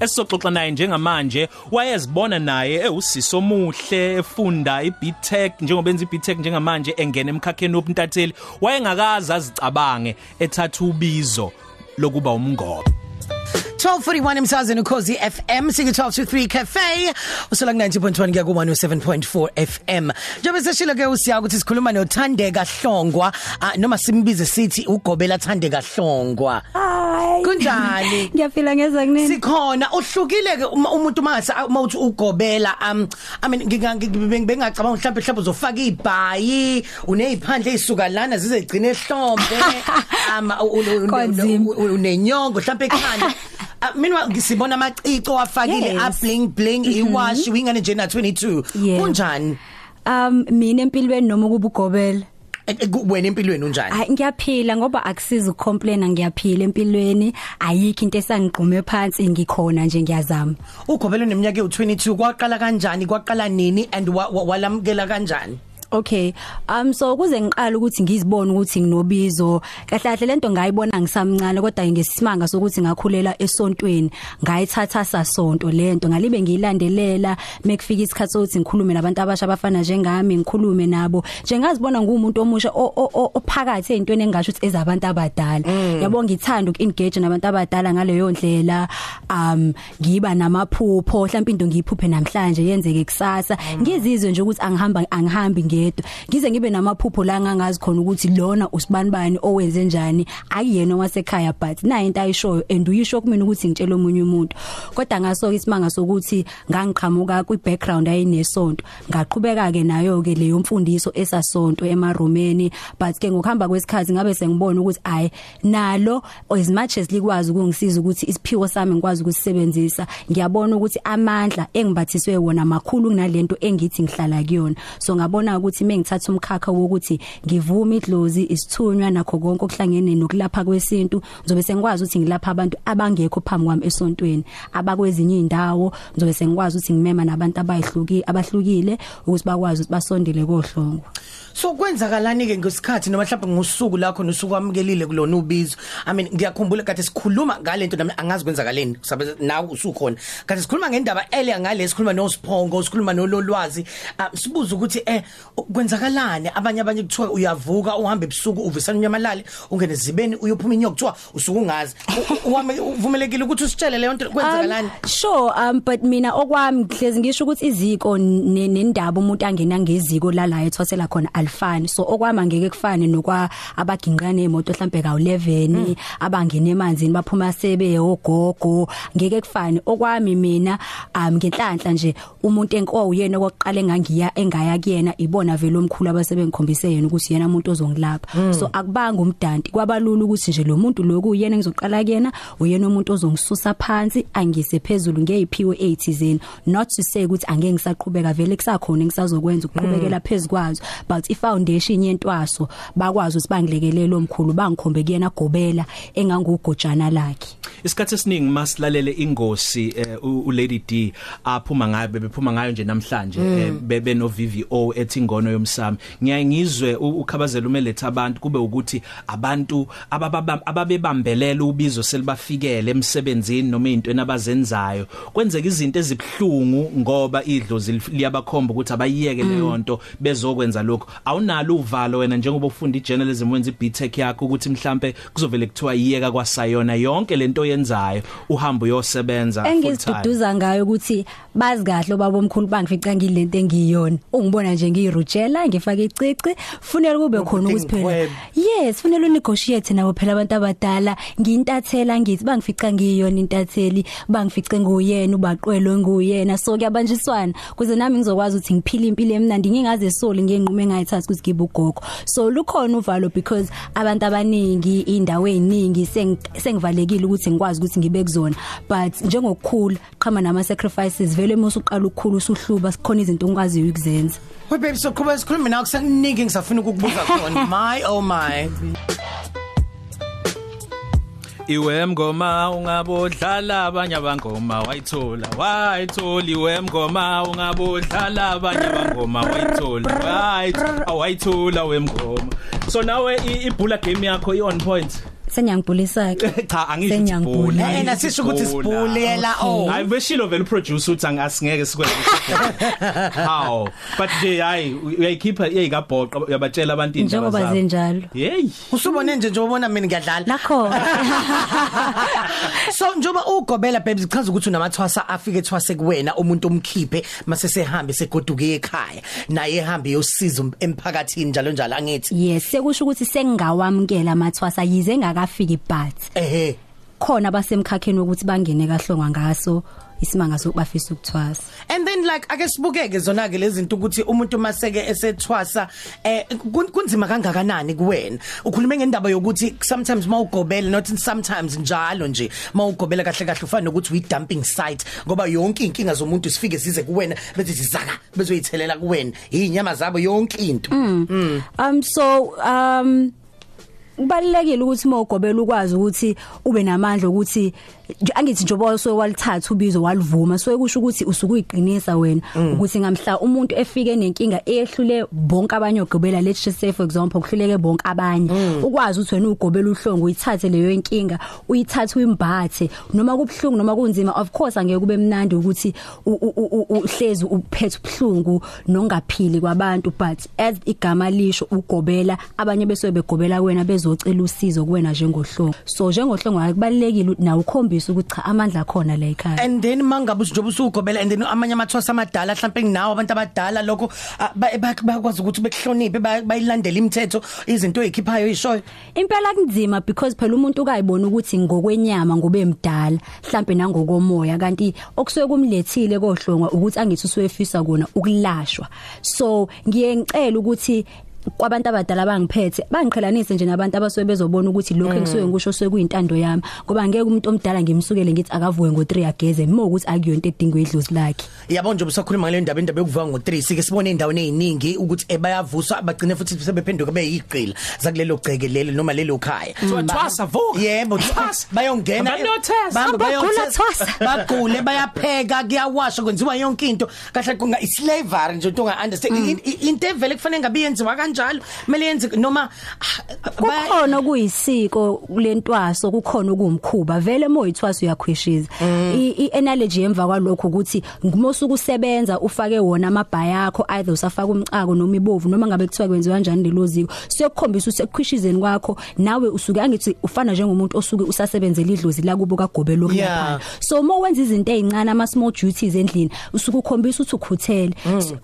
esizoxoxa naye njengamanje wayezibona naye ewusiso omuhle efunda iBTech njengoba enza iBTech njengamanje engena emkhakheni wobuntatheli. Wayengakazi azicabange ethatha ubizo lokuba umngobo 1241 emsazweni ukhozi FM sike 12 to 3 cafe. Usola ku 90.1 kuya ku 107.4 FM njengoba seshilo ke usiya ukuthi sikhuluma noThandeka Hlongwa ah, noma simbize sithi ugobela Thandeka Hlongwa. Hayi. Kunjani? Ngiyaphila ngeza kunini. sikhona uhlukile ke uma umuntu mangase uma uthi ugobela um i mean ngingacabanga mhlawumbe mhlawumbe uzofaka ibhayi uneziphandle ezisuka lana zize zigcine ehlombe um Konzima. unenyongo mhlawumbe ekhanda Ah, mina ngisibona amacico wafakile Yes. a bling bling iwash wingane nje na 22 Yeah. kunjani Um mina empilweni noma kuba ugobela. Eh, eh, ku- wena empilweni unjani Hayi ngiyaphila ngoba akusiza ukucomplaina ngiyaphila empilweni ayikho into esangigqume phansi ngikhona nje ngiyazama. ugobela neminyaka ewu22 kwaqala kanjani kwaqala nini and wa- wa- walamkela kanjani Okay. Um so kuze ngiqala ukuthi ngizibone ukuthi nginobizo. Kahle kahle lento ngayibona ngisamncane kodwa ngesimanga sokuthi ngakhulela esontweni. Ngayithatha sasonto lento ngalibe ngiyilandelela mekufika isikhathi sokuthi ngikhulume nabantu abasha abafana njengami ngikhulume nabo. Njengazibona ngumuntu omusha ophakathi ezintweni engasho ukuthi ezabantu abadala. Yabo ngithanda ukengage nabantu abadala ngaleyo ndlela. Um ngiba namaphupho mhlawumbe into ngiyiphuphe namhlanje yenzeke kusasa. Ngizizwe nje ukuthi angihamba angihambi ngedwa. Ngize ngibe namaphupho la ngangazi khona ukuthi lona usibanibani owenze njani. Ayiyena wasekhaya but na into ayishoyo and uyisho kumina ukuthi ngitshela omunye umuntu. Kodwa ngaso isimanga sokuthi ngangiqhamuka kwi background ayinesonto. Ngaqhubeka ke nayo ke leyo mfundiso esasonto emaromeni but ke ngokuhamba kwesikhathi ngabe sengibona ukuthi ay nalo as much as likwazi ukungisiza ukuthi isiphiwo sami ngikwazi ukusebenzisa ngiyabona ukuthi amandla engibathiswe wona makhulu kunalento engithi ngihlala kuyona so ngabona ukuthi mengithatha umkhakha wokuthi ngivume idlozi isithunywa nakho konke okuhlangene nokulapha kwesintu. Ngizobe sengikwazi ukuthi ngilapha abantu abangekho phambi kwami esontweni abakwezinye indawo ngizobe sengikwazi ukuthi ngimema nabantu abayihluki abahlukile ukuthi bakwazi ukuthi basondele kohlongo. So kwenzakalani ke ngesikhathi noma mhlawumbe ngosuku lakho nosuku amukelile kulona ubizo? I mean ngiyakhumbula kade sikhuluma ngalento nami angazi kwenzakaleni. Sabe nawe usukhona. Kade sikhuluma ngendaba earlier ngale sikhuluma noSipho sikhuluma nololwazi uh, sibuza ukuthi eh kwenzakalani? Abanye abanye kuthiwa uyavuka uhambe ebusuku uvisana unyamalale ungene zibeni uyophuma inyoka kuthiwa usuku ungazi. U- uwame- uvumelekile ukuthi usitshele leyo nto kwenzakalani? Um, sure um but mina okwami ngihlezi ngisho ukuthi iziko ne- nendaba umuntu angena ngeziko lala ethosela khona alifani. So okwami angeke kufane nokwa abaginqane emoto mhlambe ka 11 abangena emanzini baphuma sebe ogogo ngeke kufane. Okwami mina um ngenhlanhla nje umuntu enko uyena okokuqala engangiya engaya kuyena ibona vele omkhulu abasebengikhombise yena ukuthi yena umuntu ozongilapha. So akubanga umdanti. Kwabalula ukuthi nje lo muntu loku uyena ngizoqala kuyena uyena umuntu ozongisusa phansi angise phezulu ngeyiphiwe ezithizeni not to say ukuthi angeke ngisaqhubeka vele kusakhona ngisazokwenza ukuqhubekela phezukwazo but i foundation yentwaso bakwazi ukuthi bangilekelele omkhulu bangikhombe kuyena gobela engangugojana lakhe. Isikhathi esiningi masilalele ingosi eh, u u Lady D aphuma ngayo bebephuma ngayo nje namhlanje eh, bebe no VVO ethi ingono yomsamo. Ngiyaye ngizwe u- ukhabazela umeletha abantu kube ukuthi abantu abababa- ababebambelela ubizo selibafikele emsebenzini noma izintweni abazenzayo kwenzeka izinto ezibhlungu ngoba idlozi lif- liyabakhomba ukuthi abayiyeke leyo nto bezokwenza lokho awunalo uvalo wena njengoba ufunda ijournalism wenza iBTech yakho ukuthi mhlambe kuzovele kuthiwa iyeka kwasayona. Yonke lento yenzayo uhamba uyosebenza full time. engiziduduza ngayo ukuthi bazi kahle baba omkhulu bangifica ngilento engiyona ungibona nje ngirujela ngifaka icici funela kube khona ukuthi phela Ngigwebe. yes funela unegotiate nabo phela abantu abadala. Ngintathela ngithi bangifica ngiyona intatheli bangifice nguyena ubaqwelo nguyena so kuyabanjiswana. Kuze nami ngizokwazi ukuthi ngiphile impilo emnandi ngingaze soli ngenqume engayithatha ukuthi ngibe ugogo. So lukhona uvalo because abantu abaningi indawo eziningi seng- sengivalekile ukuthi ngikwazi ukuthi ngibe kuzona but njengokukhula qhama nama sacrifices vele musuqala ukukhula usuhluba sikhona izinto ongikwaziyo ukuzenza Hey baby so kuba sikhulume nawe kusakuningi ngisafuna ukukubuza khona my oh my Iwe mngoma ungabodlala abanye abangoma wayithola wayithola iwe mngoma ungabodlala abanye abangoma wayithola wayithola wayithola wemngoma so nawe i- ibhula game yakho i on point senyangibulisa ke cha angisho ukuthi Senyangibhula. bhula Eh, angisho nasisho ukuthi bhula. sibhulela, oh. hayi beshilo vele producer uthi angasingeke sikwenze how but nje hayi uyayikhipha iyayikabhoqa uyabatshela abantu indaba njengoba zabo. zenjalo hey. Usubone nje njengoba ubona mina ngiyadlala nakho so njoba ugobela babes chaza ukuthi unamathwasa afike ethwase kuwena umuntu omkhiphe mase sehambe segoduke ekhaya naye ehambe yosiza emphakathini njalo njalo angithi yes sekusho ukuthi sengingawamkela amathwasa yize ngakafiki but ehe. khona basemkhakheni ukuthi bangene kahlongwa ngaso isimanga sokubafisa ukuthwasa. And then like ake sibukeke zona ke lezi zinto ukuthi umuntu maseke esethwasa eh kun- kunzima kangakanani kuwena? Ukhulume ngendaba yokuthi sometimes mawugobela not sometimes njalo nje mawugobela kahle kahle ufana nokuthi uyi dumping site ngoba yonke inkinga zomuntu sifike size kuwena bethi zizaka bezoyithelela kuwena. Inyama zabo yonke into. Um so um kubalekile ukuthi mawugobela ukwazi ukuthi ube namandla ukuthi nje angithi njobo so walithatha ubizo walivuma so ekusho ukuthi usuke uyiqinisa wena. Ukuthi ngamhla umuntu efike nenkinga ehlule bonke abanye ogobela let's just say for example kuhluleke bonke abanye. Ukwazi ukuthi wena ugobela uhlongo uyithathe leyo inkinga uyithathe uyimbathe. Noma kubhlungu noma kunzima of course angeke kube mnandi ukuthi u- u- u- u- uhlezi uphethe ubhlungu nongaphili kwabantu. But as igama lisho ugobela abanye bese begobela kuwena bezocela usizo kuwena njengohlongo. So njengohlongo akubalekile na ukhombisa ukuthi cha amandla akhona la ekhaya. And then mangabe njengoba usugobela and then amanye amathwasa amadala mhlawumbe nginawo abantu abadala lokho ba- ba- bakwazi ukuthi bekuhloniphe ba- bayilandele imithetho izinto ezikhiphayo ishoyo impela kunzima because phela umuntu ukayibona ukuthi ngokwenyama ngobe mdala mhlambe nangokomoya kanti okusuke kumlethile kohlongwa ukuthi angithi usuyefisa kona ukulashwa. So ngiye ngicela ukuthi kwabantu abadala bangiphethe bangiqhelanise nje nabantu abasuke bezobona ukuthi lokho engisuke ngisho suke kuyintando yami. Ngoba ngeke umuntu omdala ngimsukele ngithi akavuke ngo3 ageze uma ukuthi akuyonto edinga idlozi lakhe. Yabo nje usakhuluma ngale ndaba indaba yokuvuka ngo3 sike sibone endaweni eziningi ukuthi ebayavuswa bagcine futhi sebephenduka beyiqila zakulelo gceke lelo noma lelo khaya. Kuthiwa Ba- thwasa, vuka. yebo thwasa bayongena Abantu yothesa. bahambe Bagula bayothesa, thwasa. bagule bayapheka kuyawashwa kwenziwa yonke into. Kahle kunga islavery nje unto unga understand Mm. I- i- into evele kufanele ngabe yenziwa kanjalo kumele yenze noma ah, baya- kukhona kuyisiko lentwaso kukhona ukumkhuba vele moyithwaso uyakhwishiza i-analogy emva kwalokho ukuthi ngumosuku usebenza ufake wona amabhaya akho either usafaka umcako noma ibovu noma ngabe kuthiwa kwenziwa kanjani lelo ziko. Siyokukhombisa ukuthi ekukhwishizeni kwakho nawe usuke angithi ufana njengomuntu osuke usasebenzela idlozi la kubo kagobelo Yeah. kulapha so uma wenza izinto ezincane ama small duties endlini usuke ukhombisa ukuthi ukhuthele.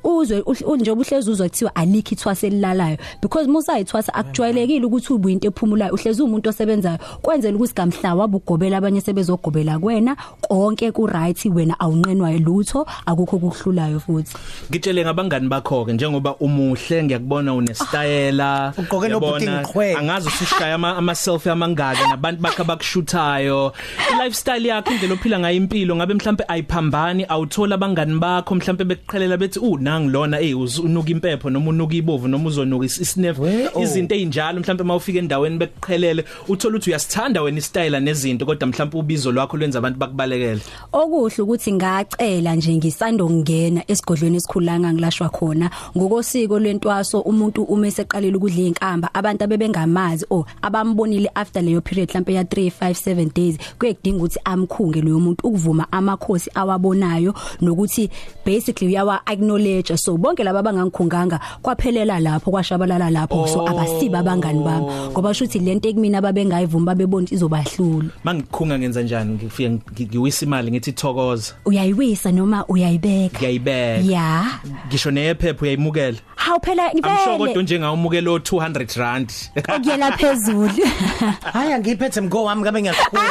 Uzwe uhl- nje ubuhlezi uzwa kuthiwa alikho ithwasa elilalayo because musayithwasa akujwayelekile ukuthi ube into ephumulayo. Uhlezi umuntu osebenzayo. Kwenzela ukuthi kamhla wabugobela abanye sebezogobela kwena. Konke ku right wena awunqenwayo lutho akukho kuhlulayo futhi. Ngitshele ngabangani bakho ke njengoba umuhle ngiyakubona unestyle Ugqoke lo uyabona, booting qhwe. angazi usishaya ama, ama selfie amangaka nabantu bakhe bakushuthayo i lifestyle yakho indlela ophila ngayo impilo ngabe mhlambe ayiphambani awuthola abangani bakho. Mhlambe bekuqhelela bethi u nangi lona eh unuka impepho noma unuka ibovu noma uzonuka is- isnef We- oh. izinto ezinjalo mhlambe mawufika endaweni bekuqhelele uthola ukuthi uyasithanda wena istyle nezinto kodwa mhlambe ubizo lwakho lwenza abantu bakubalekele. Okuhle ukuthi ngacela nje ngisando ngena esigodlweni esikhulanga ngilashwa khona. Ngokosiko lwentwaso umuntu uma eseqalile ukudla inkamba abantu abebengamazi oh abambonile after leyo period mhlambe ya 3 5 7 days kuyekudinga ukuthi amkhunge loyo muntu ukuvuma amakhosi awabonayo nokuthi basically uyawa acknowledge so bonke laba abangangikhunganga kwaphelela lapho kwashabalala lapho so abasiba abangani bami. Ngoba shuthi lento ekumina babengayivuma babebona ukuthi izobahlula. Mangikhunga ngenza njani? Ngifike ngi- ngiwisa imali ngithi thokoza uyayiwisa noma uyayibeka? Ngiyayibeka ya. Ngisho neyephepha uyayimukela. Hawu phela amsho kodwa ngivele njengawumukela o 200 rand. Okuyela phezulu. Hayi angiyiphethe mgo wami ngabe ngiyakhuluma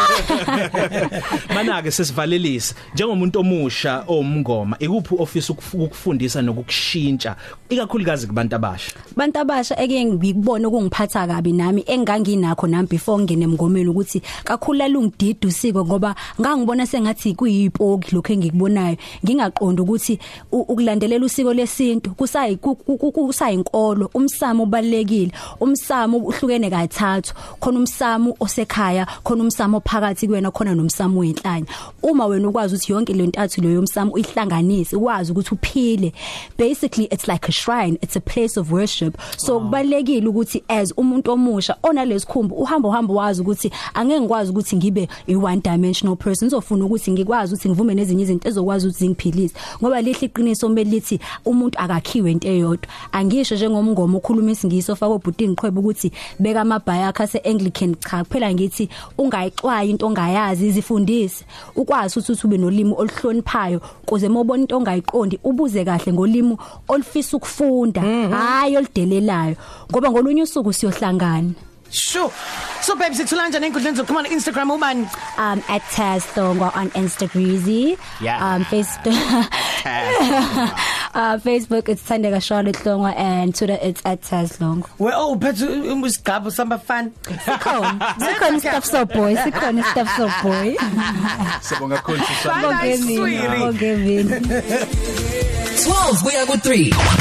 mana ke sesivalelisa njengomuntu omusha omngoma ikuphi office ukufundisa nokukushintsha? Ikakhulukazi kubantu abasha. Bantu abasha eke ngikubona ukungiphatha kabi nami enganginakho nami before ngene emngomeni ukuthi kakhulu lungidida usiko ngoba ngangibona sengathi kuyipoki lokho engikubonayo. Ngingaqonda ukuthi u- ukulandelela usiko lesintu kusayi ku- ku- ku- kusayinkolo umsamo ubalekile umsamo uhlukene kathathu. Khona umsamo osekhaya khona umsamo phakathi kuwena khona nomsamo wenhlanya uma wena ukwazi ukuthi yonke le ntathu leyo umsamo uyihlanganise ukwazi ukuthi uphile. Basically it's like a shrine it's a place of worship. Entrepreneurship so kubalekile ukuthi as umuntu omusha onalesikhumbu uhamba uhamba wazi ukuthi angeke ngikwazi ukuthi ngibe i one dimensional person. Ngizofuna ukuthi ngikwazi ukuthi ngivume nezinye izinto ezokwazi ukuthi zingiphilise. Ngoba lihle iqiniso mbe lithi umuntu akakhiwe into eyodwa. Angisho njengomngomo okhuluma isingisi ofaka obhudini qhwebo ukuthi beka amabhaya akhe ase Anglican cha kuphela ngithi ungayixwayi into ongayazi izifundise. Ukwazi ukuthi ube nolimi oluhloniphayo kuze mobona into ongayiqondi ubuze kahle ngolimi olufisa ukufunda. Hayi oludelelayo ngoba ngolunye usuku siyohlangana Sure. So babe sithula kanjani enkundleni zokuxhumana Instagram ubani? um at Tazthongo on Instagram Yeah. um Facebook uh Facebook it's Thandeka Charlotte Thongo and Twitter it's at Tazlongo We oh phethe usigaba samba fan. sikhona sikhona stuff so boy sikhona stuff so boy Sibonga kakhulu sisana. Bye, Bongeni sweetie. bongeni 12 kuya ku 3